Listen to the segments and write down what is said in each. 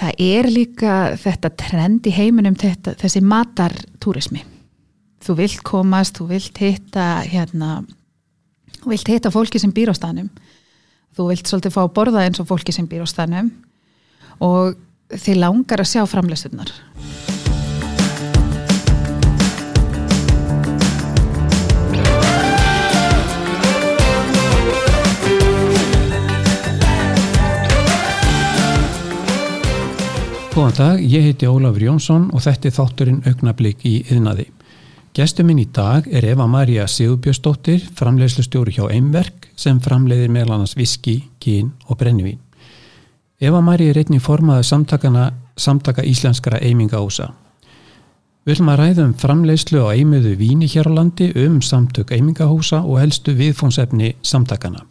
það er líka þetta trend í heiminum þetta, þessi matartúrismi. Þú vilt komast, þú vilt hitta hérna þú vilt hitta fólki sem býr á stanum þú vilt svolítið fá að borða eins og fólki sem býr á stanum og þið langar að sjá framleysturnar Góðan dag, ég heiti Ólafur Jónsson og þetta er þátturinn augnablík í yðnaði. Gestur minn í dag er Eva Maria Sigurbjörnsdóttir, framleiðslustjóri hjá Eimverk sem framleiðir meðal annars viski, kín og brennivín. Eva Maria er einnig formaður samtaka íslenskara eimingaósa. Við viljum að ræða um framleiðslu á eimiðu víni hér á landi um samtök eimingahósa og helstu viðfónsefni samtakana.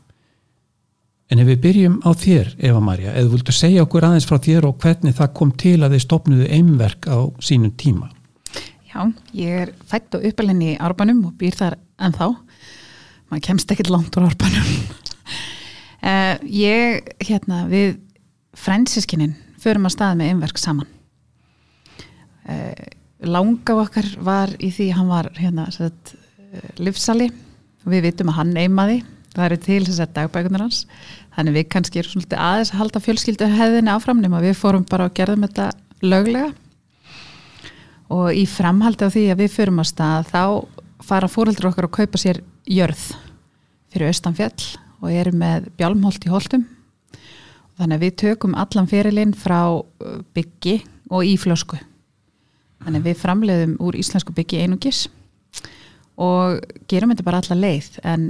En ef við byrjum á þér, Eva Maria, eða viltu segja okkur aðeins frá þér og hvernig það kom til að þið stopnuðu einverk á sínum tíma? Já, ég er fætt og uppalenni í Árbanum og býr þar ennþá. Man kemst ekkert langt úr Árbanum. uh, ég, hérna, við frænsiskinin förum að staða með einverk saman. Uh, langa okkar var í því hann var hérna, uh, livsali og við vitum að hann eimaði það eru til þess að dagbækunar hans. Þannig við kannski erum svolítið aðeins að halda fjölskyldu hefðinni áfram nema við fórum bara og gerðum þetta löglega. Og í framhaldi á því að við förum á stað þá fara fóröldur okkar að kaupa sér jörð fyrir austanfjall og erum með bjálmholt í holtum. Þannig að við tökum allan fyrirlinn frá uh, byggi og í flösku. Þannig að við framleiðum úr íslensku byggi einugis og gerum þetta bara alla leið. En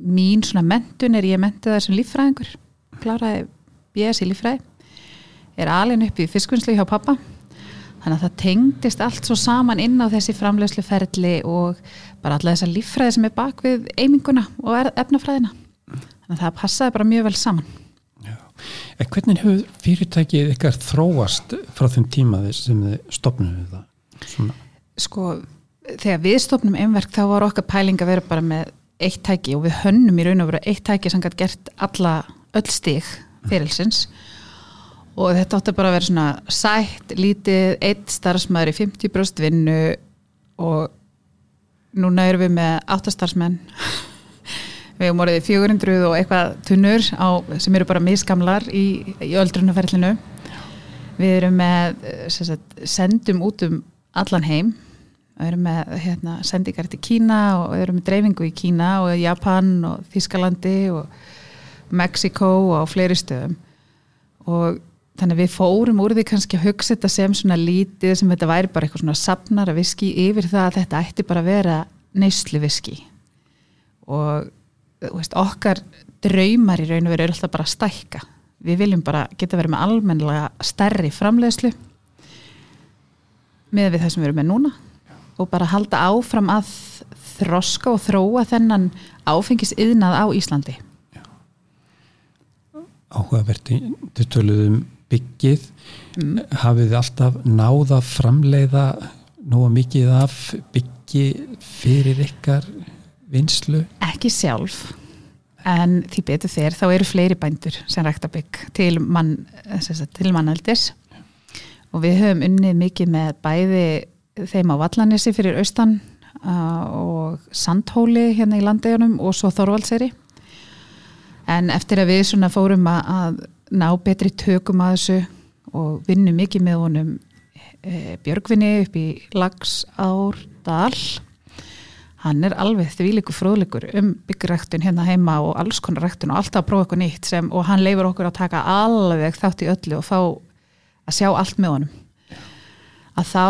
mín svona mentun er ég mentið það sem líffræðingur kláraði BS í líffræði er alin upp í fiskvinnslu hjá pappa þannig að það tengdist allt svo saman inn á þessi framlegslu ferli og bara alla þessa líffræði sem er bak við eiminguna og efnafræðina þannig að það passaði bara mjög vel saman Já. En hvernig hefur fyrirtækið ykkar þróast frá þeim tíma sem þið stopnum við það? Svona. Sko, þegar við stopnum einverk þá var okkar pæling að vera bara með eitt tæki og við hönnum í raun og veru eitt tæki sem gæti gert alla öll stig fyrirlsins og þetta átti bara að vera svona sætt, lítið, eitt starfsmæður í 50% vinnu og núna erum við með 8 starfsmenn. Við hefum orðið 400 og eitthvað tunnur á, sem eru bara misgamlar í, í öldrunarferlinu. Við erum með sagt, sendum út um allan heim við erum með hérna, sendingar til Kína og erum með dreifingu í Kína og Japan og Þískalandi og Mexiko og fleiri stöðum. Og þannig að við fórum úr því kannski að hugsa þetta sem svona lítið sem þetta væri bara eitthvað svona sapnara viski yfir það að þetta ætti bara að vera neyslu viski og veist, okkar draumar í raun og veru er alltaf bara að stækka. Við viljum bara geta verið með almenlega stærri framleiðslu með við það sem við erum með núna og bara halda áfram að þroska og þróa þennan áfengis yðnað á Íslandi. Áhugaverti til töluðum byggið. Mm. hafið alltaf náða framleiða nóga mikið af byggi fyrir ykkar vinslu? Ekki sjálf en því betur þér þá eru fleiri bændur sem rækta bygg til, mann, til mannaldis og við höfum unnið mikið með bæði þeim á Vallanessi fyrir austan uh, og Sandhóli hérna í landegjunum og svo Þorvaldseri en eftir að við svona fórum að ná betri tökum að þessu og vinnum mikið með honum e, Björgvinni upp í Lags Árdal hann er alveg þvíliku fróðlikur um byggræktun hérna heima og alls konar ræktun og alltaf að prófa eitthvað nýtt sem, og hann leifur okkur að taka alveg þátt í öllu og fá að sjá allt með honum. Að þá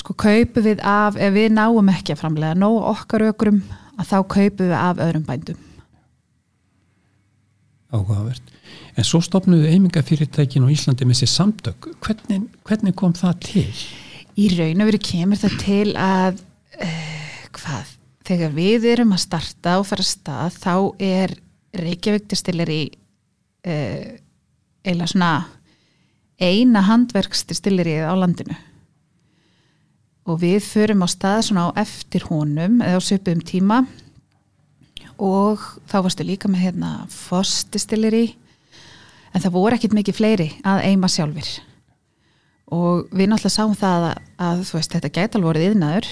sko kaupum við af, ef við náum ekki að framlega nóg okkar ökrum, að þá kaupum við af öðrum bændum. Áhugavert. En svo stopnuðu eimingafyrirtækin á Íslandi með sér samtök, hvernig, hvernig kom það til? Í raun og veru kemur það til að uh, hvað, þegar við erum að starta og fara að stað þá er Reykjavík distillir í uh, eh, eila svona eina handverksdistillir í á landinu og við förum á stað svona á eftir honum eða á söpum tíma. Og þá varstu líka með hérna fostistilleri en það voru ekkit mikið fleiri að eima sjálfur og við náttúrulega sáum það að, að veist, þetta gæti alveg vorið yðnaður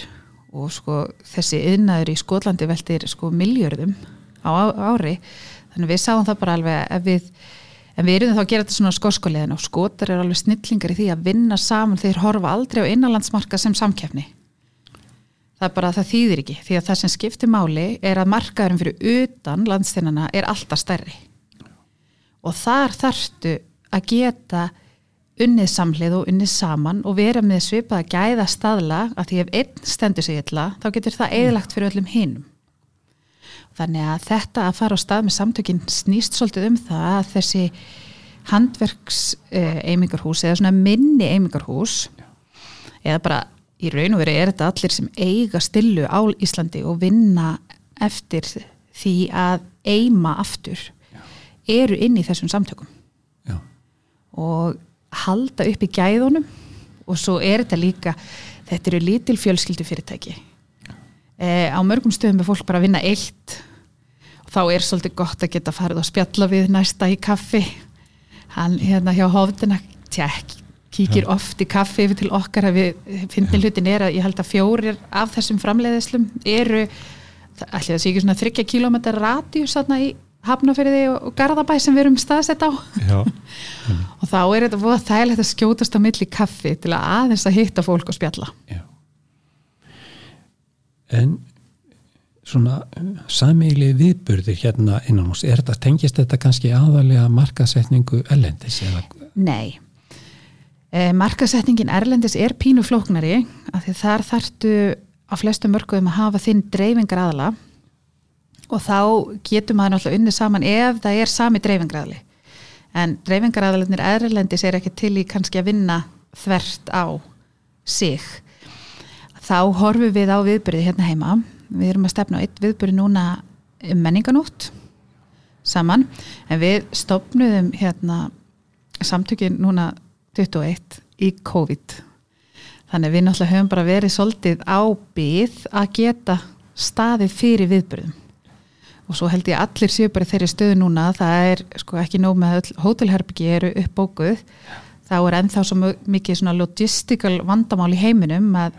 og sko þessi yðnaður í Skotlandi veldir sko miljörðum á ári. Þannig við sáum það bara alveg ef við, en við erum þá að gera þetta svona skóskulegin og skotar er alveg snillingar í því að vinna saman þeir horfa aldrei á innanlandsmarka sem samkefni það er bara að það þýðir ekki því að það sem skiptir máli er að markaðurum fyrir utan landsteinana er alltaf stærri. Og þar þarftu að geta unnið samlið og unnið saman og vera með svipaða gæða staðla að því ef einn stendur sig illa þá getur það eðlagt fyrir öllum hinnum. Þannig að þetta að fara á stað með samtökinn snýst svolítið um það að þessi handverks eimingarhús eða svona minni eimingarhús eða bara í raun og veri er þetta allir sem eiga stillu á Íslandi og vinna eftir því að eima aftur eru inn í þessum samtökum. Já. og halda upp í gæðunum og svo er þetta líka þetta eru lítil fjölskyldu fyrirtæki e, á mörgum stöðum er fólk bara að vinna eitt. Og þá er svolítið gott að geta farið og spjalla við næsta í kaffi. Hann hérna hjá hófdina tjekk kíkir oft í kaffi yfir til okkar að við finnum hlutin er að ég held að fjórir af þessum framleiðislum eru allir það sé ekki svona þryggja kílómetrar radíus í Hafnafyrði og Garðabæ sem við erum staðsett á. Já, og þá er þetta að þægilegt að skjótast á milli kaffi til að aðeins að hitta fólk og spjalla. Já. En svona samíli viðburðir hérna innan hús, er þetta, tengist þetta kannski aðalega markasetningu erlendis? Nei. E, markasetningin erlendis er pínu flóknari af því þar þartu á flestu mörgum að hafa þinn dreifingar aðala og þá getur maður náttúrulega unni saman ef það er sami dreifingraðli en dreifingraðalinir erlendis er ekki til í kannski að vinna þvert á sig þá horfum við á viðbyrði hérna heima. Við erum að stefna á eitt viðbyrði núna um menninganótt saman en við stopnuðum hérna samtökin núna 21 í COVID. Þannig við náttúrulega höfum bara verið svolítið á byð að geta staðið fyrir viðbyrðum og svo held ég að allir séu bara þeirri stöðu núna það er sko ekki nóg með hótelherbyggi eru uppbókuð. Þá er ennþá svo mikið svona logistical vandamál í heiminum að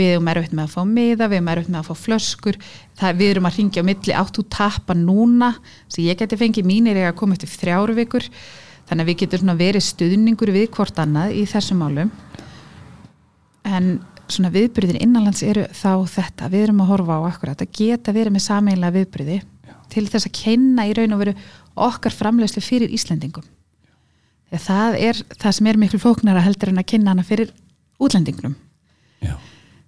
við erum erfitt með að fá miða, við erum erfitt með að fá flöskur, það, við erum að ringja á milli áttu tappa núna? Sem ég geti fengið mínir að koma eftir þrjáru vikur, þannig að við getum verið stuðningur við hvort annað í þessum málum. En svona viðbyrðin innanlands eru þá þetta, við erum að horfa á akkurat að geta verið með sameinlega viðbyrði til þess að kenna í raun og veru okkar framlegslu fyrir Íslandingum það er það sem er miklu fóknara heldur en að kenna hana fyrir útlendingnum. Já.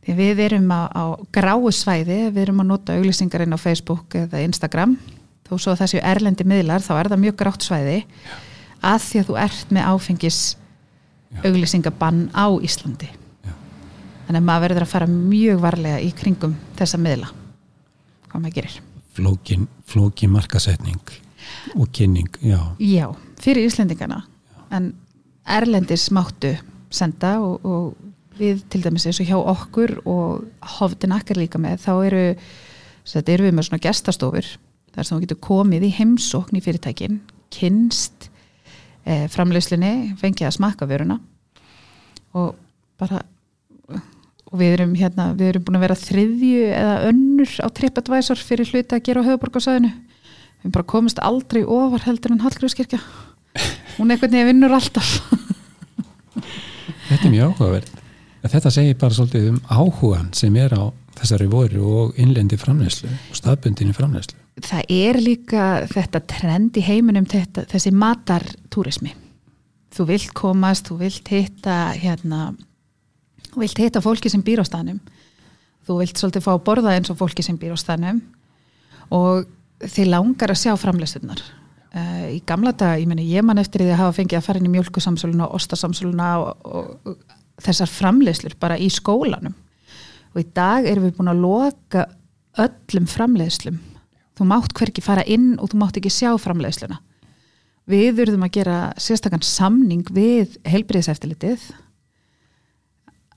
Því við erum á, á gráu svæði við erum að nota auglýsingarinn á Facebook eða Instagram þó svo að það séu erlendi miðlar þá er það mjög grátt svæði Já. að því að þú ert með áfengis auglýsingabann á Íslandi Já. þannig að maður verður að fara mjög varlega í kringum þessa miðla hvað maður gerir flókin, flókin markasetning og kynning, já. Já, fyrir Íslendingana, já. en Erlendis máttu senda og, og við til dæmis eins og hjá okkur og hofðin akkar líka með, þá eru, þetta eru við með svona gestastofur, þar sem þú getur komið í heimsókn í fyrirtækin, kynst eh, framleyslunni, fengið að smaka vöruna og bara og við erum, hérna, við erum búin að vera þriðju eða önnur á TripAdvisor fyrir hluti að gera á höfuborgarsæðinu við bara komist aldrei ofar heldur en Hallgrímskirkja. Hún er einhvern veginn vinnur alltaf. Þetta er mjög áhugaverð þetta segir bara svolítið um áhugan sem er á þessari voru og innlendi framlegslu og staðbundinni framlegslu Það er líka þetta trend í heiminum þetta, þessi matartúrismi þú vilt komast, þú vilt hitta hérna Þú vilt hitta fólki sem býr á stanum. Þú vilt svolítið fá að borða eins og fólki sem býr á stanum og þið langar að sjá framleysturnar. Uh, eh, í gamla dag, ég menna ég man eftir því að hafa fengið að fara inn í mjölkusamsöluna og ostasamsöluna og, og, og þessar framleyslur bara í skólanum. Og í dag erum við búin að loka öllum framleyslum. Þú mátt hverki fara inn og þú mátt ekki sjá framleysluna. Við verðum að gera sérstaklega samning við heilbriðseftilitið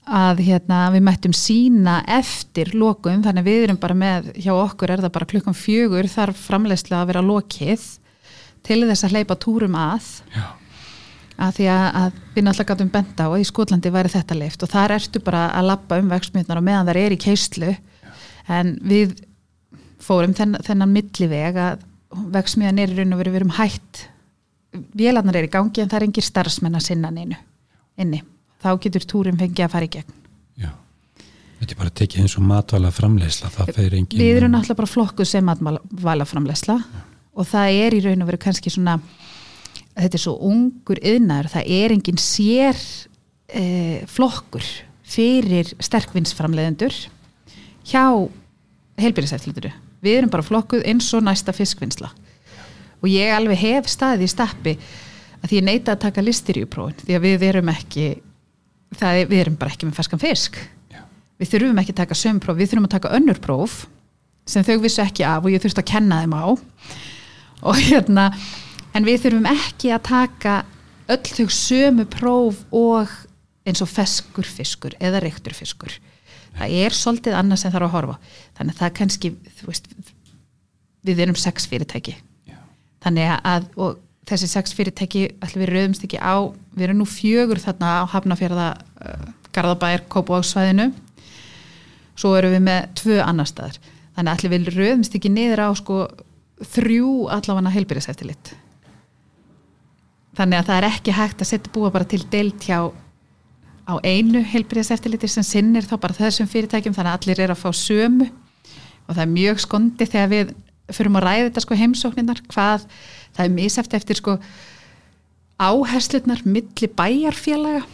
að hérna, við mættum sína eftir lokum, þannig að við erum bara með hjá okkur er það bara klukkan fjögur þarf framlegslega að vera lokið til þess að hleypa túrum að já, að því að, að við náttúrulega gætum benda á að í Skotlandi væri þetta leift og þar ertu bara að lappa um vegsmiðnar og meðan þar er í keislu. En við fórum þenn, þennan milliveg að vegsmiðan er í raun og veru við erum hætt. Vélarnar er í gangi en það er engir starfsmenn að sinna neinu inni, þá getur túrin fengið að fara í gegn. Já. Þetta er bara tekið eins og matvala framleysla það fer engin Við erum náttúrulega bara flokkuð sem matvælaframlegsla og það er í raun og veru kannski svona þetta er svo ungur yðnar, það er engin sér eh, flokkur fyrir sterkvinnsframleðendur hjá heilbyrðisættildur við erum bara flokkuð eins og næsta fiskvinnsla. Og ég alveg hef staðið í stappi að því ég neita að taka listir í prófin því að við erum ekki er, við erum bara ekki með ferskan fisk. Já. við þurfum ekki að taka sömpróf, við þurfum að taka önnur próf sem þau vissu ekki af og ég þurfti að kenna þeim á. Og hérna en við þurfum ekki að taka öll þau sömu próf og eins og feskur fiskur eða reyktur fiskur. Það er svolítið annað sem þarf að horfa þannig að það kannski veist, við erum sex fyrirtæki. Já. þannig að og þessi sex fyrirtæki allir við rauðumst ekki á við erum nú fjögur þarna á Hafnafjörða uh, Garðabæir, Kópavóksvæðinu svo erum við með tvö annar staðar. Þannig að allir við rauðumst ekki niður á sko þrjú allavega heilbyrðiseftirlit þannig að það er ekki hægt að setja búa bara til deilt hjá á einu heilbyrðiseftirliti sem sinnir þá bara þessum fyrirtækjum þannig að allir er að fá sömu. Og það er mjög skondi þegar við förum að ræða þetta sko heimsókninar hvað það er miseft eftir sko áherslutnar milli bæjarfélaga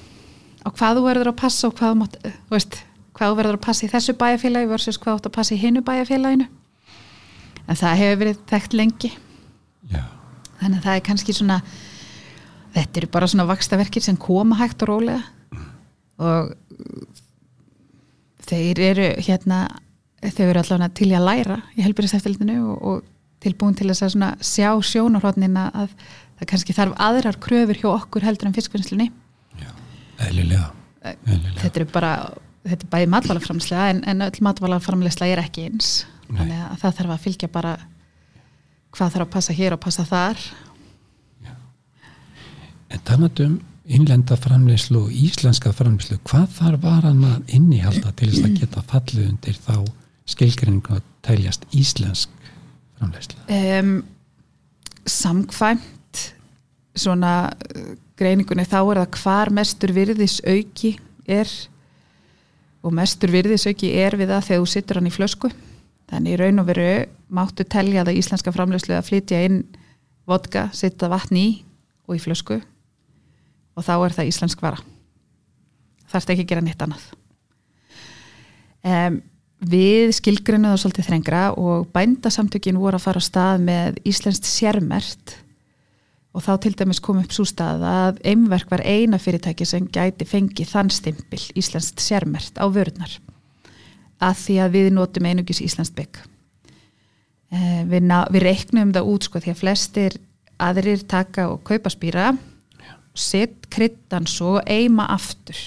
á hvað þú verður að passa og hvað þú, mátt, þú veist, hvað þú verður að passa í þessu bæjarfélagi versus hvað þú átt að passa í hinnu bæjarfélaginu. En það hefur verið þekkt lengi. Já. þannig að það er kannski svona þetta eru bara svona vakstaverkir sem koma hægt og rólega. Og þeir eru hérna þau eru allavega til að læra í helbyrðiseftilitinu og, og tilbúin til að svona sjá sjónarhóttnina að það kannski þarf aðrar kröfur hjá okkur heldur en fiskvinnslunni. Eðlilega. Eðlilega. Þetta eru bara, þetta er bæði matvælaframslega en, en öll matvælaframlegsla er ekki eins. Nei. þannig að það þarf að fylgja bara hvað þarf að passa hér og passa þar En talandi um innlenda framleyslu og íslenska framleyslu, hvað þarf varan að innihalda til þess að geta fallið undir þá skilgreiningu að teljast íslensk framleysla? um, samkvæmt svona uh, greiningunni þá er það hvar mestur virðis auki er og mestur virðis auki er við það þegar þú sittur hann í flösku þannig í raun og veru máttu telja það íslenska framleyslu að flytja inn vodka, sitta vatn í og í flösku og þá er það íslensk vara. Þarf ekki að gera neitt annað. Um, við skilgrinu það svolítið þrengra og bændasamtökin voru að fara á stað með íslenskt sérmert og þá til dæmis kom upp svo stað að einverk var eina fyrirtæki sem gæti fengið þann stimpil íslenskt sérmert á vörðnar að því að við notum einugis íslenskt bygg. Við, við reiknum það út sko því að flestir aðrir taka og kaupa spýra set kryttan svo eima aftur.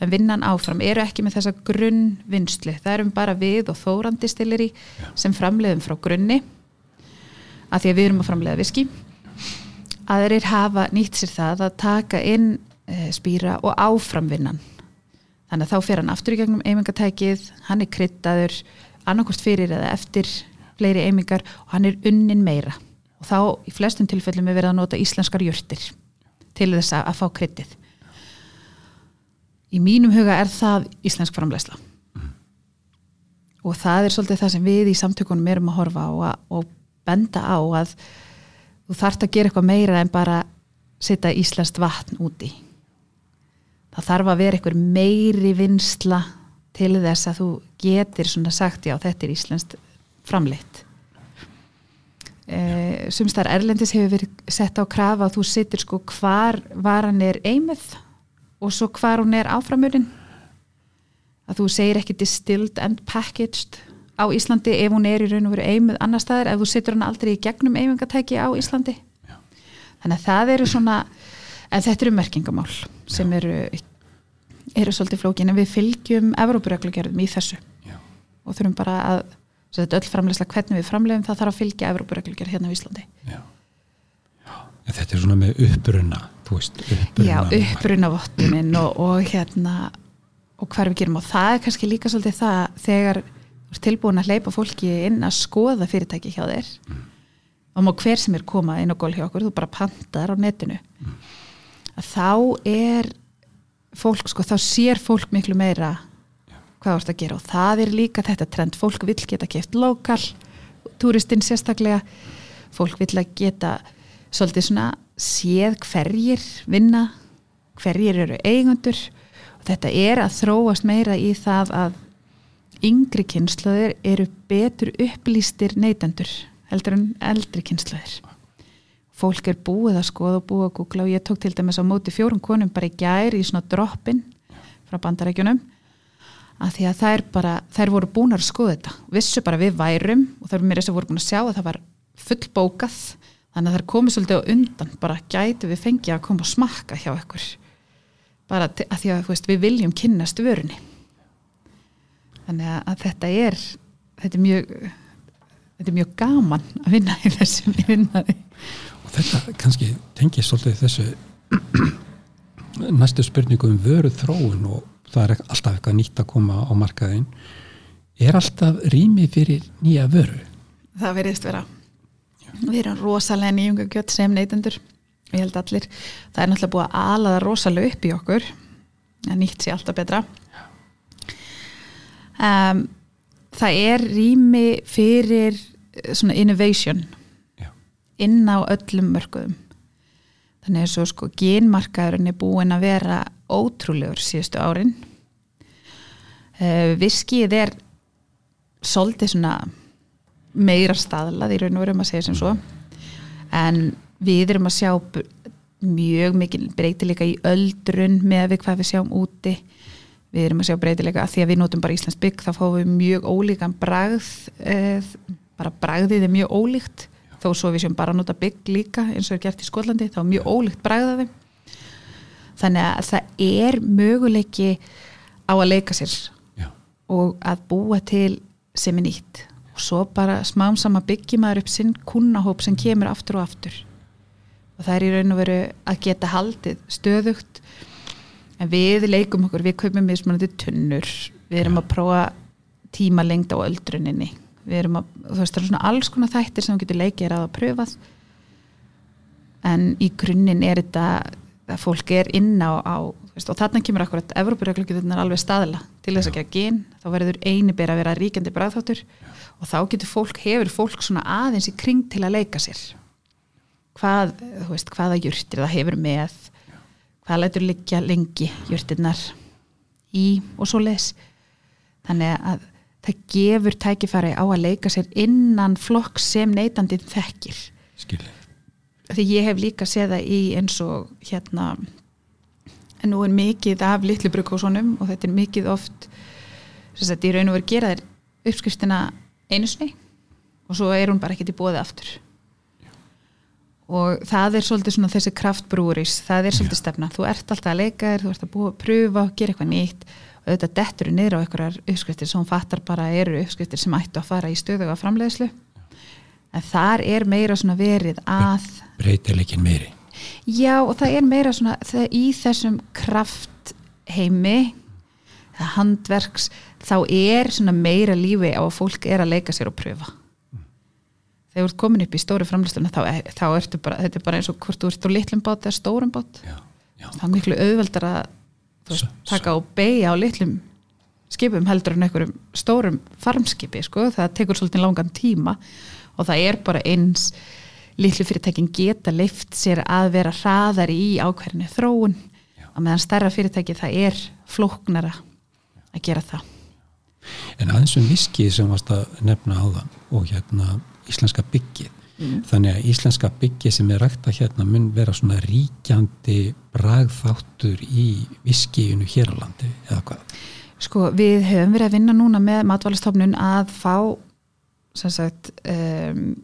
Það vinnan áfram, eru ekki með þessa grunnvinnslu, það erum bara við og þórandi stilir í sem framleiðum frá grunni að því að við erum að framleiða viski. Aðrir hafa nýtt sér það að taka inn e, spýra og áframvinnan þannig að þá fer hann aftur í gegnum eimingatækið, hann er kryttaður annarkort fyrir eða eftir fleiri eimingar og hann er unnin meira. Og þá í flestum tilfellum er verið að nota íslenskar jörtir til þess að, fá kryttið í mínum huga er það íslensk framlegsla og það er svolítið það sem við í samtökunum erum að horfa á að, og benda á að þú þarft að gera eitthvað meira en bara setja íslenskt vatn úti. Það þarf að vera eitthvað meiri vinsla til þess að þú getur svona sagt já þetta er íslenskt framleitt eh, sumstar Erlendis hefur verið sett á krafa að þú sittir sko hvar varan er eimið og svo hvar hún er áframurinn að þú segir ekki distilled and packaged á Íslandi ef hún er í raun og veru eimið annar staðar ef þú setur hann aldrei í gegnum eimingatæki á Íslandi. Já. þannig að það eru svona en þetta eru merkingamál sem eru eru svolítið flókin en við fylgjum Evrópureglugjörðum í þessu. Já. og þurfum bara að svo þetta öll framlegsla hvernig við framlegum það þarf að fylgja Evrópureglugjörð hérna á Íslandi Já. Þetta er svona með uppruna veist, uppruna Já, uppruna vottunin og, og hérna og hvað við gerum og það er kannski líka svolítið það þegar þú ert tilbúin að hleypa fólki inn að skoða fyrirtæki hjá þér mm. og má hver sem er koma inn og gól hjá okkur, þú bara pandar á netinu mm. að þá er fólk, sko, þá sér fólk miklu meira hvað ert að gera. Og það er líka þetta trend, fólk vil geta kæft lokal, turistinn sérstaklega. Fólk vil að geta svolítið svona séð hverjir vinna hverjir eru eigundur og þetta er að þróast meira í það að yngri kynnslöður eru betur upplýstir neytendur heldur en eldri kynnslöður fólk er búið að skoða og búið að googla og ég tók til dæmis á móti fjórum konum bara í gæri í svona droppin frá bandarækjunum að því að þær bara, þær voru búin að skoða þetta. Vissu bara við værum og þær mér þess að voru búin að sjá að það var full bókað þannig að er komið svolítið á undan bara gætu við fengið að koma og smakka hjá ykkur bara að því að veist, við viljum kynnast vörunni. Þannig að þetta er þetta er mjög þetta er mjög gaman að vinna í þessum vinnaði og þetta kannski tengið svolítið þessu næstu spurningu um vöru þróun og það er alltaf eitthvað nýtt að koma á markaðin er alltaf rými fyrir nýja vöru? Það verðist vera. Við erum rosalega nýjunga gött sem neytendur ég held allir, það er náttúrulega búið að ala það rosalega upp í okkur að nýtt sé alltaf betra. Um, það er rými fyrir eh, svona innovation Já. inn á öllum mörgum þannig að svo sko genmarkaðurinn er búin að vera ótrúlegur síðustu árin. Uh, viskið er svolítið svona meira staðlað í raun og veru um að segja sem svo. En við erum að sjá mjög mikil breytileika í öldrun með við hvað við sjáum úti. Við erum að sjá breytileika að því að við notum bara Íslands bygg þá fáum við mjög ólíkan bragð eh, bara bragðið er mjög ólíkt. Þó svo við sjáum bara að nota bygg líka eins og er gert í Skólandi þá er mjög ólíkt bragðaði þannig að það er möguleiki á að leika sér Já. og að búa til sem er nýtt. Og svo bara smám sama byggjum maður upp sinn kunnahóp sem kemur aftur og aftur. Og það er í raun og veru að geta haldið stöðugt. En við leikum okkur, við kaupum mismunandi tunnur, við erum að prófa tíma lengd á öldruninni. Við erum að, þú veist það er svona alls konar þættir sem getur leikið að pröfað. En í grunninn er þetta fólk er inn á, á veist, og þarna kemur akkurat Evrópuröglugjörðunar alveg staðla til þess að gera gen þá verður eini byrja að vera ríkjandi bræðþáttur og þá getur fólk, hefur fólk svona aðeins í kring til að leika sér. Hvað, þú veist, hvaða júrtir það hefur með hvað lætur liggja lengi júrtirnar í og svo les þannig að það gefur tækifæri á að leika sér innan flokk sem neytandið þekkir. Skilji. Því ég hef líka séð það í eins og hérna en nú er mikið af litlu brukósunum og þetta er mikið oft þess að í raun og veru gera þér uppskriftina einu snei og svo er hún bara ekkert í bóði aftur Já. og það er svolítið svona þessi kraftbrúris það er svolítið Já. stefna, þú ert alltaf að leika þér þú ert að búa, pröfa, gera eitthvað nýtt og auðvitað dettur niður á einhverjar uppskriftir sem hún fattar bara eru uppskriftir sem ættu að fara í stöðu og framleiðslu en þar er meira svona verið að breytileikin meiri. Já og það er meira svona í þessum kraft heimi handverks þá er svona meira lífi á að fólk er að leika sér og pröfa. Þegar þú ert komin upp í stóri framlýstunum þá, þá ertu bara, þetta er bara eins og hvort þú ert á litlum bát eða stórum bát. Já, já. það er miklu auðveldar að veist, taka og beigja á litlum skipum heldur en einhverjum stórum farmskipi sko, það tekur svolítið langan tíma og það er bara eins. Litlu fyrirtækin geta leift sér að vera hraðar í ákverðinu þróun. Og meðan stærra fyrirtæki það er flóknara að gera það. En aðeins um viskið sem varst að nefna á það og hérna íslenska byggið. Mm. þannig að íslenska byggið sem er rægt að hérna mun vera svona ríkjandi bragþáttur í viskiðinu hér á landi eða hvað? Sko við hefum verið að vinna núna með matvælastofnun að fá sem sagt um,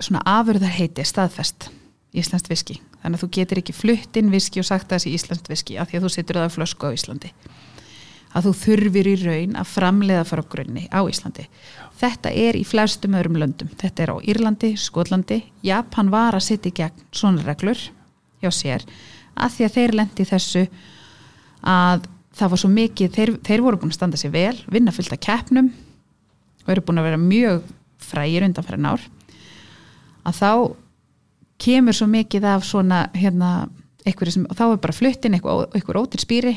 svona afurðarheiti staðfest íslenskt viski. Þannig að þú getur ekki flutt inn viski og sagt að sé íslenskt viski af því að þú setur það flösku á Íslandi. Að þú þurfir í raun að framleiða frá grunni á Íslandi. Þetta er í flestum öðrum löndum. Þetta er á Írlandi, Skotlandi. Japan var að setja í gegn svona reglur hjá sér að því að þeir lendi þessu að það var svo mikið, þeir, þeir voru búin að standa sér vel, vinna fullt af keppnum og eru búin að vera mjög frægir undan fyrir nár að þá kemur svo mikið af svona hérna, sem, þá er bara fluttin eitthvað, ótir spýri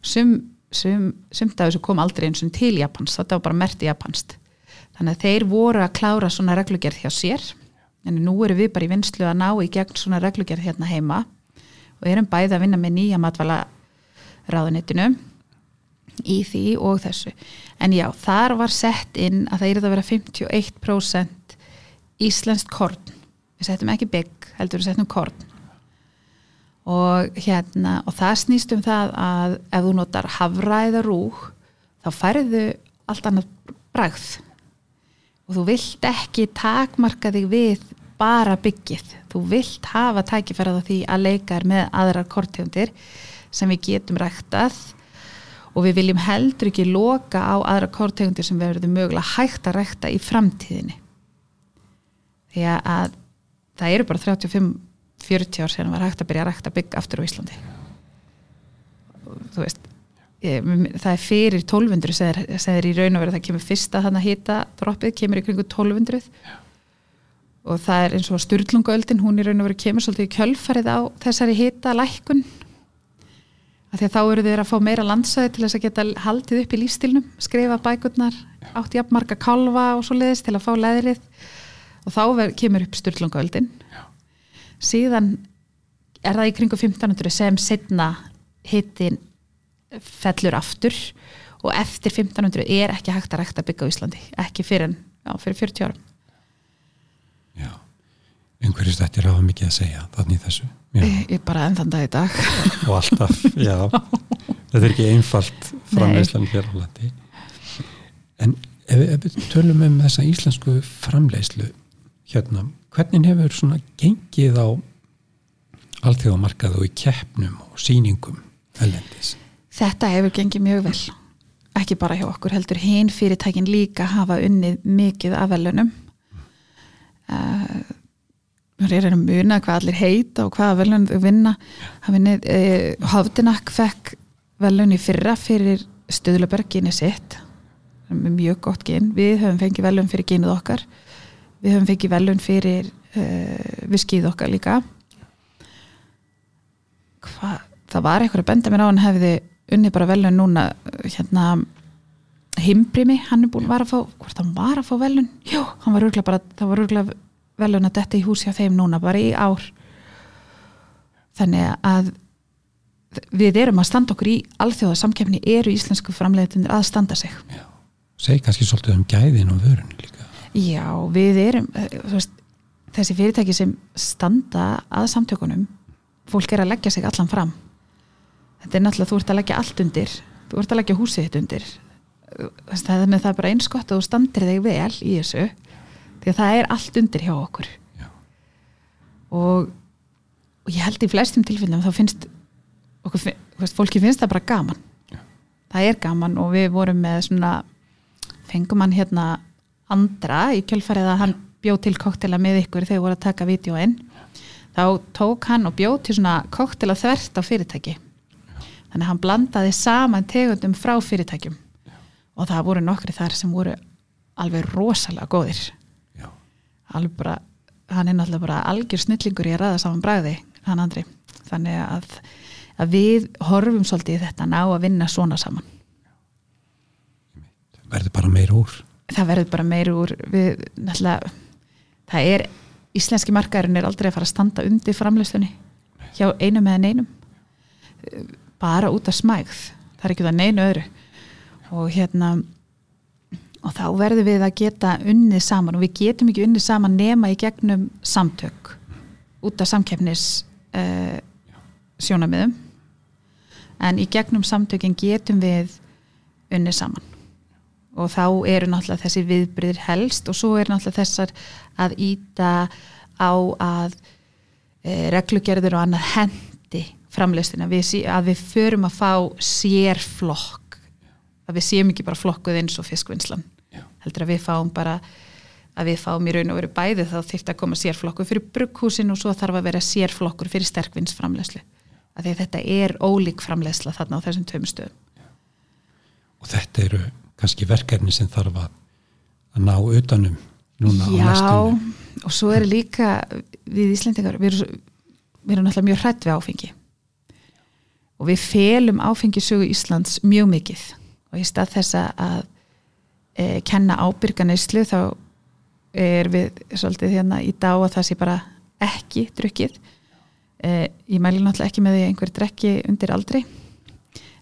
sem, sem, af þessu kom aldrei eins og til Japans, þetta var bara merti Japanst þannig að þeir voru að klára svona reglugjörð hjá sér en nú eru við bara í vinslu að ná í gegn svona reglugjörð hérna heima og erum bæði að vinna með nýja matvala ráðunitinu í því og þessu en já, þar var sett inn að það er að vera 51% íslenskt korn. Við settum ekki bygg, heldur við settum korn. Og hérna og það snýst um það að ef þú notar havra eða rúg þá færðu allt annað bragð. Og þú vilt ekki takmarka þig við bara byggið, þú vilt hafa tækifærað á því að leika er með aðrar korttegundir sem við getum ræktað og við viljum heldur ekki loka á aðra kortegundir sem verður mögulega hægt að rækta í framtíðinni. Því að það eru bara 35-40 ár sem var hægt að byrja að rækta bygg aftur á Íslandi. Þú veist ég, það er fyrir 1200 segir í raun og verið að það kemur fyrsta þannig að hýta droppið, kemur í kringu 1200 Já. og það er eins og styrlungöldin, hún í raun og verið kemur svolítið í kjölfarið á þessari hýta lækkun að því að þá eru þeir að fá meira landsæði til þess að geta haldið upp í lífstilnum skrifa bækurnar, átt jafnmarka kalva og svo leiðist til að fá leðrið. Og þá ver, kemur upp styrlungöldin síðan er það í kringu 1500 sem setna hittin fellur aftur. Og eftir 1500 er ekki hægt að rækta byggja á Íslandi, ekki fyrir, já, fyrir 40 árum. Já, einhverjus þetta er ráða mikið að segja þannig þessu. Ég, ég bara enn þann dag í dag. Og alltaf, já. Þetta er ekki einfalt framleyslan hér á landi. En ef, ef við tölum um þessa íslensku framleyslu hérna, hvernig hefur svona gengið á allþjóðamarkað og í keppnum og síningum ellendis? Þetta hefur gengið mjög vel. Ekki bara hjá okkur heldur hinn fyrirtækin líka hafa unnið mikið af velunum uh, er að muna hvað allir heita og hvaða velun þau vinna. Eh, Hafdinak fekk velun í fyrra fyrir Stöðluberg gynni sitt. Mjög gott gyn, við höfum fengið velun fyrir gynnið okkar. Við höfum fengið velun fyrir uh, viskið okkar líka. Hva? það var eitthvað að benda mér á hann hefði unni bara velun núna hérna Himbrimi, hann er búin að fá hvort hann var að fá velun, jú, hann var örgla bara, það var örgla velun að detta í húsi á þeim núna bara í ár. Þannig að við erum að standa okkur í alþjóðasamkefni eru íslensku framleiðtunir að standa sig. Já, segi kannski svolítið um gæðin og vörun líka. Já, við erum eh, veist, þessi fyrirtæki sem standa að samtökunum fólk er að leggja sig allan fram. Þetta er náttúrulega, þú ert að leggja allt undir þú ert að leggja húsið þitt undir. Það er með það bara einskott og þú standir þig vel í þessu því að það er allt undir hjá okkur. Og, og ég held í flestum tilfellum þá finnst okkur, fólki finnst það bara gaman. Já. það er gaman og við vorum með svona fengum hann hérna andra í kjölfarið að hann bjóð til koktela með ykkur þegar voru að taka vídjóinn þá tók hann og bjóð til svona koktela þvert á fyrirtæki. Þannig að hann blandaði saman tegundum frá fyrirtækjum. Og það voru nokkri þar sem voru alveg rosalega góðir alveg bara, hann er náttúrulega bara algjör snillingur í að ræða saman bræði hann andri, þannig að, að við horfum svolítið í þetta ná að vinna svona saman. Verður bara meir úr. Það verður bara meir úr. Við, náttúrulega, það er íslenski markaðurinn er aldrei að fara að standa undir framleystunni hjá einum eða neinum. Bara út af smægð. Það er ekki það neinu öðru. Og hérna og þá verðum við að geta unnið saman og við getum ekki unnið saman nema í gegnum samtök út af samkeppnis uh, sjónamiðum en í gegnum samtökin getum við unnið saman. Og þá eru náttúrulega þessi viðbryðir helst og svo eru náttúrulega þessar að íta á að e, reglugerður og annað hendi framleystina að við förum að fá sérflokk. Að við séum ekki bara flokkuð eins og fiskvinnslan. Heldur að við fáum bara að við fáum í raun og veru bæði þá þyrft að koma sérflokkur fyrir brugghúsin og svo þarf að vera sérflokkur fyrir sterkvinnsframlegslu að því að þetta er ólík framlegsla þarna á þessum töfum stöðum. Og þetta eru kannski verkefni sem þarf að, ná utanum núna á Já, næstunni. og svo er líka við Íslendingar, við erum, við erum náttúrulega mjög hrætt við áfengi. Og við felum áfengisögu Íslands mjög mikið. Og í stað þess að e, kenna ábyrganeyslu þá er við svolítið hérna í dag að það sé bara ekki drukkið. E, ég mæli náttúrulega ekki með því einhver drekki undir aldri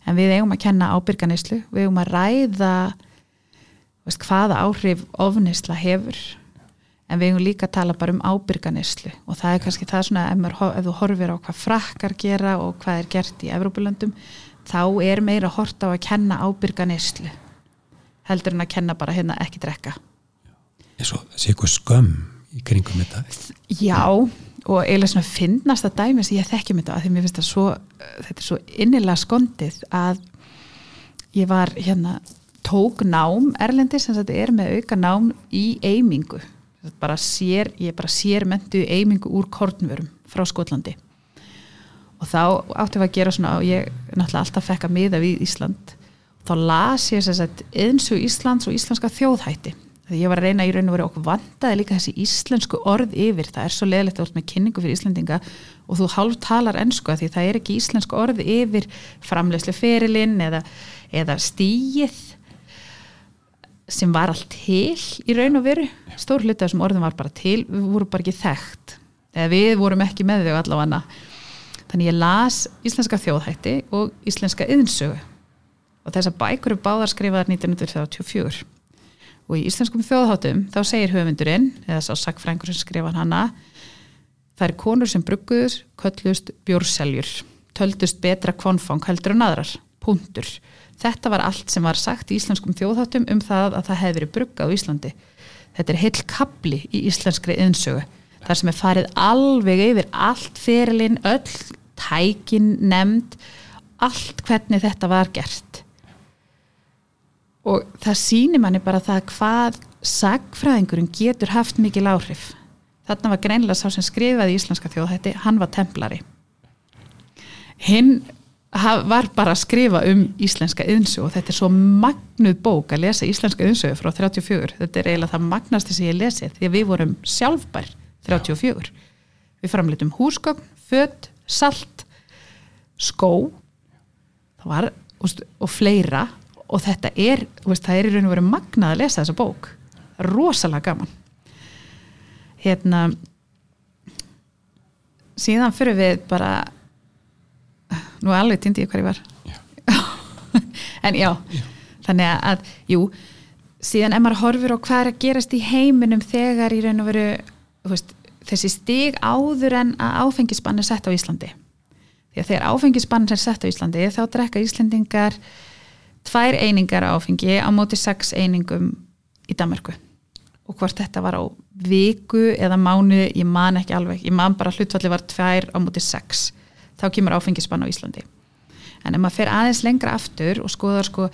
en við eigum að kenna ábyrganeyslu við eigum að ræða veist, hvaða áhrif ofneysla hefur en við eigum líka að tala bara um ábyrganeyslu og það er kannski það svona ef, ef þú horfir á hvað frakkar gera og hvað er gert í Evrópulöndum þá er meira hort á að kenna ábyrganeyslu heldur en að kenna bara hérna ekki drekka. Eins og þessi eitthvað skömm í kringum þetta? Já, og eiginlega svona finnast að dæmi sem ég þekkjum þetta að því mér finnst það svo, þetta er svo innilega skondið að ég var hérna tók nám erlendi sem þetta er með auka nám í eimingu. Bara sér, ég bara sér mentu eimingu úr kornvörum frá Skotlandi. Og þá áttum við að gera svona og ég náttúrulega alltaf fekk að miða við Ísland þá las ég þess að eðinsu Íslands og íslenska þjóðhætti. Þegar ég var að reyna í raun og veru okkur vandaði líka þessi íslensku orð yfir. Það er svo leðilegt að ert með kynningu fyrir Íslendinga og þú hálf talar ennsku að því það er ekki íslensku orð yfir framlegslu ferilinn eða, eða stíið sem var allt til í raun og veru. Stór hluti af þessum orðum var bara til við vorum bara ekki þekkt. Eða við vorum ekki með þau allavega. Þannig ég las íslenska þjóðhætti og íslenska yðinsögu og þessar bækur eru báðar skrifaðar 1934 og í íslenskum þjóðháttum þá segir höfundurinn eða sá sakfrængur sem skrifar hana það er konur sem brugguður köllust bjórseljur töldust betra kvonfang heldur en aðrar. Punktur. Þetta var allt sem var sagt í íslenskum þjóðháttum um það að það hefði verið bruggað á Íslandi. Þetta er heil kapli í íslenskri yðnsögu þar sem er farið alveg yfir allt fyrirlin, öll tækin nefnd allt hvernig þetta var gert og það sýnir manni bara það hvað sagfræðingurinn getur haft mikil áhrif. Þarna var greinlega sá sem skrifaði íslenska þjóðhætti, hann var templari. Hinn var bara að skrifa um íslenska yðnsögu og þetta er svo magnuð bók að lesa íslenska yðnsögu frá 34 þetta er eiginlega það magnasti sem ég lesið því að við vorum sjálfbær 34 við framleitum húsgögn, fött, salt skó var, og, og fleira og þetta er, veist, það er í raun og veru magnað að lesa þessa bók. Rosalega gaman. Hérna síðan fyrir við bara nú er alveg týndi ég hvað ég var. En já, þannig að, jú síðan ef maður horfir á hvað er að gerast í heiminum þegar í raun og veru veist, þessi stig áður en að áfengisbann er sett á Íslandi. Því að þegar áfengisbann er sett á Íslandi þá drekka Íslendingar tvær einingar áfengi á móti sex einingum í Danmarku og hvort þetta var á viku eða mánu, ég man ekki alveg. Ég man bara hlutfalli var tvær á móti sex. Þá kemur áfengisbann á Íslandi. En ef maður fer aðeins lengra aftur og skoðar sko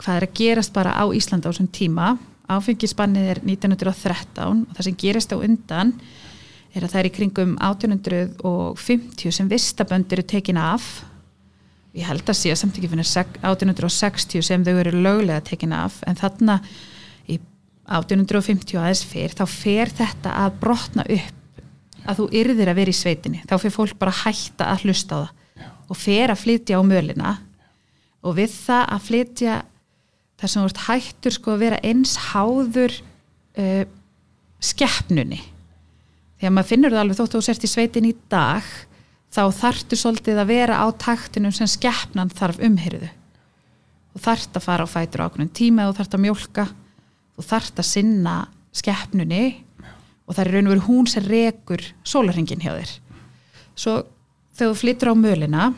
hvað er að gerast bara á Íslandi á þessum tíma áfengisbannið er 1913 og það sem gerist á undan er að það er í kringum 1850 sem vistaböndir eru tekin af ég held að sé að samt ekki finnir 1860 sem þau eru löglega tekin af en þarna í 1850 aðeins fyrr þá fer þetta að brotna upp að þú yrðir að vera í sveitinni. Þá fer fólk bara að hætta að hlusta á það og fer að flytja á mölina og við það að flytja þar sem þú ert hættur sko að vera eins háður uh, skeppnunni því að maður finnur það alveg þótt að þú sért í sveitin í dag þá þartu svolítið að vera á taktinum sem skeppnan þarf umhyrðu þú þart að fara á fætur á ákveðnum tíma þú þart að mjólka þú þart að sinna skeppnunni og það er raun og veru hún sem rekur sólarhingin hjá þér. Svo þegar þú flyttur á mölina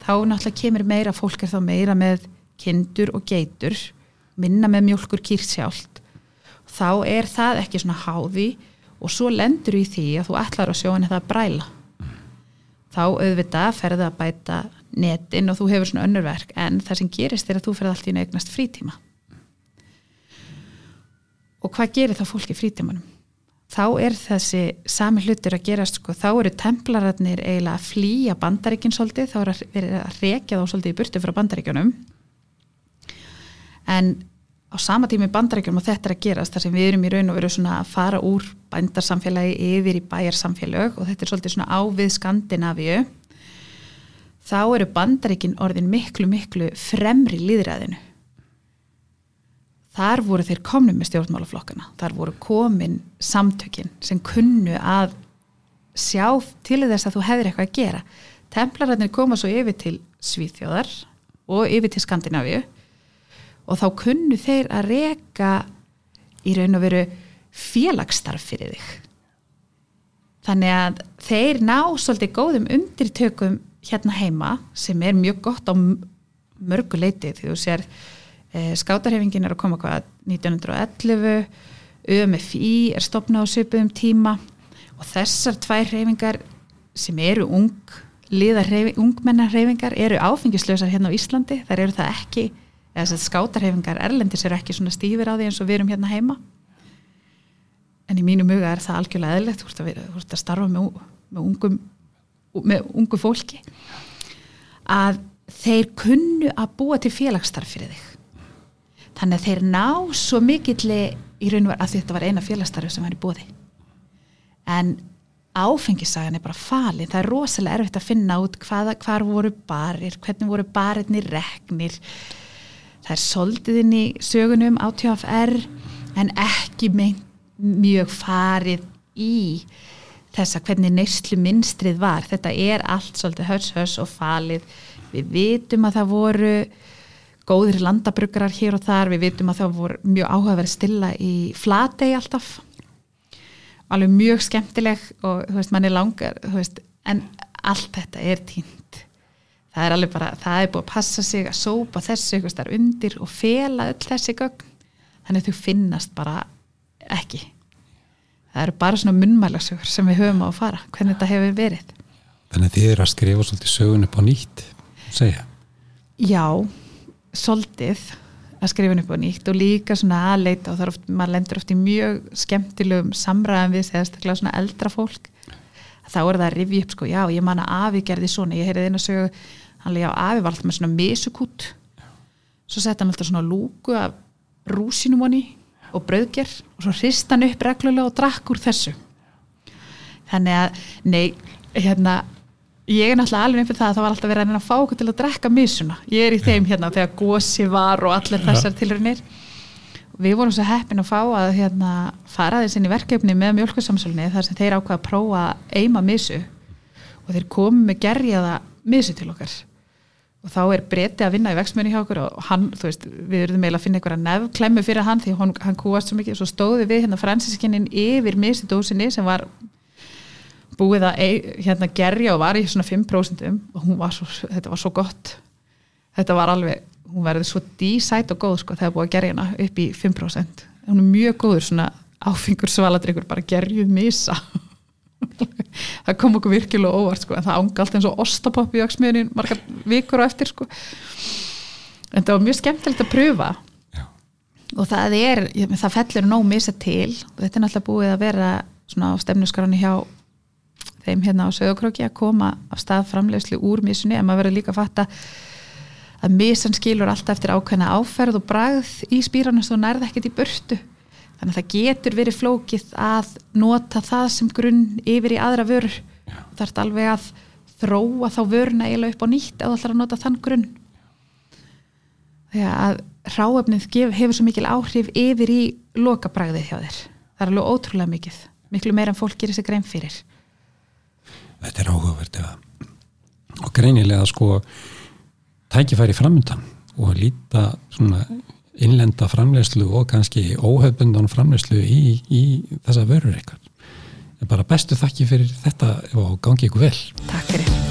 þá náttúrulega kemur meira fólk er þá meira með kindur og geitur minna með mjólkur kýrsjált þá er það ekki svona háði og svo lendur í því að þú ætlar að sjóin það að bræla þá auðvitað ferði að bæta netin og þú hefur svona önnurverk en það sem gerist er að þú fyrir allt í neignast frítíma og hvað gerir þá fólki frítímanum? Þá er þessi sami hlutur að gerast sko, þá eru templararnir eiginlega að flýja bandaríkinn svolítið, þá er að að rekja þá svolítið í burtu frá bandaríkjunum en á sama tími bandarækjum og þetta er að gerast þar sem við erum í raun og veru svona að fara úr bændarsamfélagi yfir í bæjarsamfélag og þetta er svolítið svona ávið Skandinavíu þá eru bandarækin orðin miklu miklu fremri líðræðinu þar voru þeir komnum með stjórnmálaflokkana. Þar voru komin samtökin sem kunnu að sjá til þess að þú hefðir eitthvað að gera. Templararnir koma svo yfir til Svíþjóðar og yfir til Skandinavíu og þá kunnu þeir að reka í raun og veru félagsstarf fyrir þig. Þannig að þeir ná svolítið góðum undirtökum hérna heima sem er mjög gott á mörgu leiti því þú sér e, skátarhefingin er að koma hvað 1911 UMFI er stopnað á söpum tíma og þessar tvær hrefingar sem eru ung ungmennarhrefingar eru áfengislausar hérna á Íslandi þar eru það ekki skátarhefingar erlendis eru ekki svona stífir á því eins og við erum hérna heima. En í mínu muga er það algjörlega eðlegt þú ert að starfa með, með, ungum, með ungu fólki að þeir kunnu að búa til félagsstarf fyrir þig. Þannig að þeir ná svo mikill í raun og verð að þetta var eina félagsstarfi sem var í bóði en áfengisagan er bara falin, það er rosalega erfitt að finna út hvaða, hvar voru barir, hvernig voru barirnir reknir það er soldiðinn í sögunum á TFR en ekki mjög farið í þessa hvernig neyslu minstrið var. Þetta er allt svolítið hörs hörs og falið. Við vitum að það voru góðir landabrugrar hér og þar, við vitum að það voru mjög áhugaverð stilla í flatei alltaf. Alveg mjög skemmtileg og þú veist mann er langar veist, en allt þetta er tínt það er alveg bara, það er búið að passa sig að sópa þessu eitthvað starf undir og fela öll þessi gögn. Þannig að þau finnast bara ekki. Það eru bara svona munnmælasögur sem við höfum á að fara hvernig þetta hefur verið. Þannig að þið eru að skrifa svolítið sögun upp á nýtt segja? Já, svolítið að skrifa upp á nýtt og líka svona aðleita og oft, maður lendur oft í mjög skemmtilegum samræðum við þegar svona eldra fólk þá er það að rifja upp sko, já ég man að Afi gerði svona, ég heyrði einu að sögu hann lega á Afi var alltaf með svona mesukút. Svo sett hann alltaf svona lúku af rúsinum honni og brauðger og svo hrist hann upp reglulega og drakk úr þessu. Þannig að, nei, hérna ég er náttúrulega alveg einfyrir það að það var alltaf verið að fá okkur til að drekka misuna ég er í þeim hérna þegar gósi var og allir þessar tilurinnir við vorum svo heppin að fá að hérna, fara þess inn í verkefni með mjölkursamsölni þar sem þeir ákvaða að prófa eima misu og þeir komu með gerjaða misu til okkar. Og þá er breyti að vinna í vextmjöni hjá okkur og hann, þú veist, við erum meila að finna einhverja nefnklemmu fyrir hann því hann, hann kúast svo mikið og svo stóði við hérna fransískinin yfir misidósinni sem var búið að hérna gerja og var í svona 5% og var svo, þetta var svo gott. Þetta var alveg hún verður svo dísætt og góð sko þegar búið að gerja hana upp í 5% hún er mjög góður svona áfingur svaladryggur bara gerjuð misa. Það kom okkur virkilega óvart sko en það ánga allt eins og ostapopp í auksmiðunin margar vikur á eftir sko. En það var mjög skemmtilegt að pröfa. Já. og það er það fellur nóg misa til og þetta er náttúrulega búið að vera svona á stefnusgrani hjá þeim hérna á sögokróki að koma á stað framlegslu úr misunni en maður verður líka að fatta að misan skilur alltaf eftir ákveðna áferð og bragð í spýranum svo nærða ekkert í burtu. Þannig að það getur verið flókið að nota það sem grunn yfir í aðra vörur. Það ert alveg að þróa þá vöruna eiginlega upp á nýtt eða ætlar að nota þann grunn. Þegar að ráöfnið hefur svo mikil áhrif yfir í lokabræðið hjá þér. Það er alveg ótrúlega mikið. Miklu meira en fólk gerir sig grein fyrir. Þetta er áhugavert og greinilega sko tækifæri framöndan og líta svona innlenda framlegslu og kannski óhefbundan framlegslu í, í þessa vörur eitthvað. En bara bestu þakki fyrir þetta og gangi ykkur vel. Takk fyrir.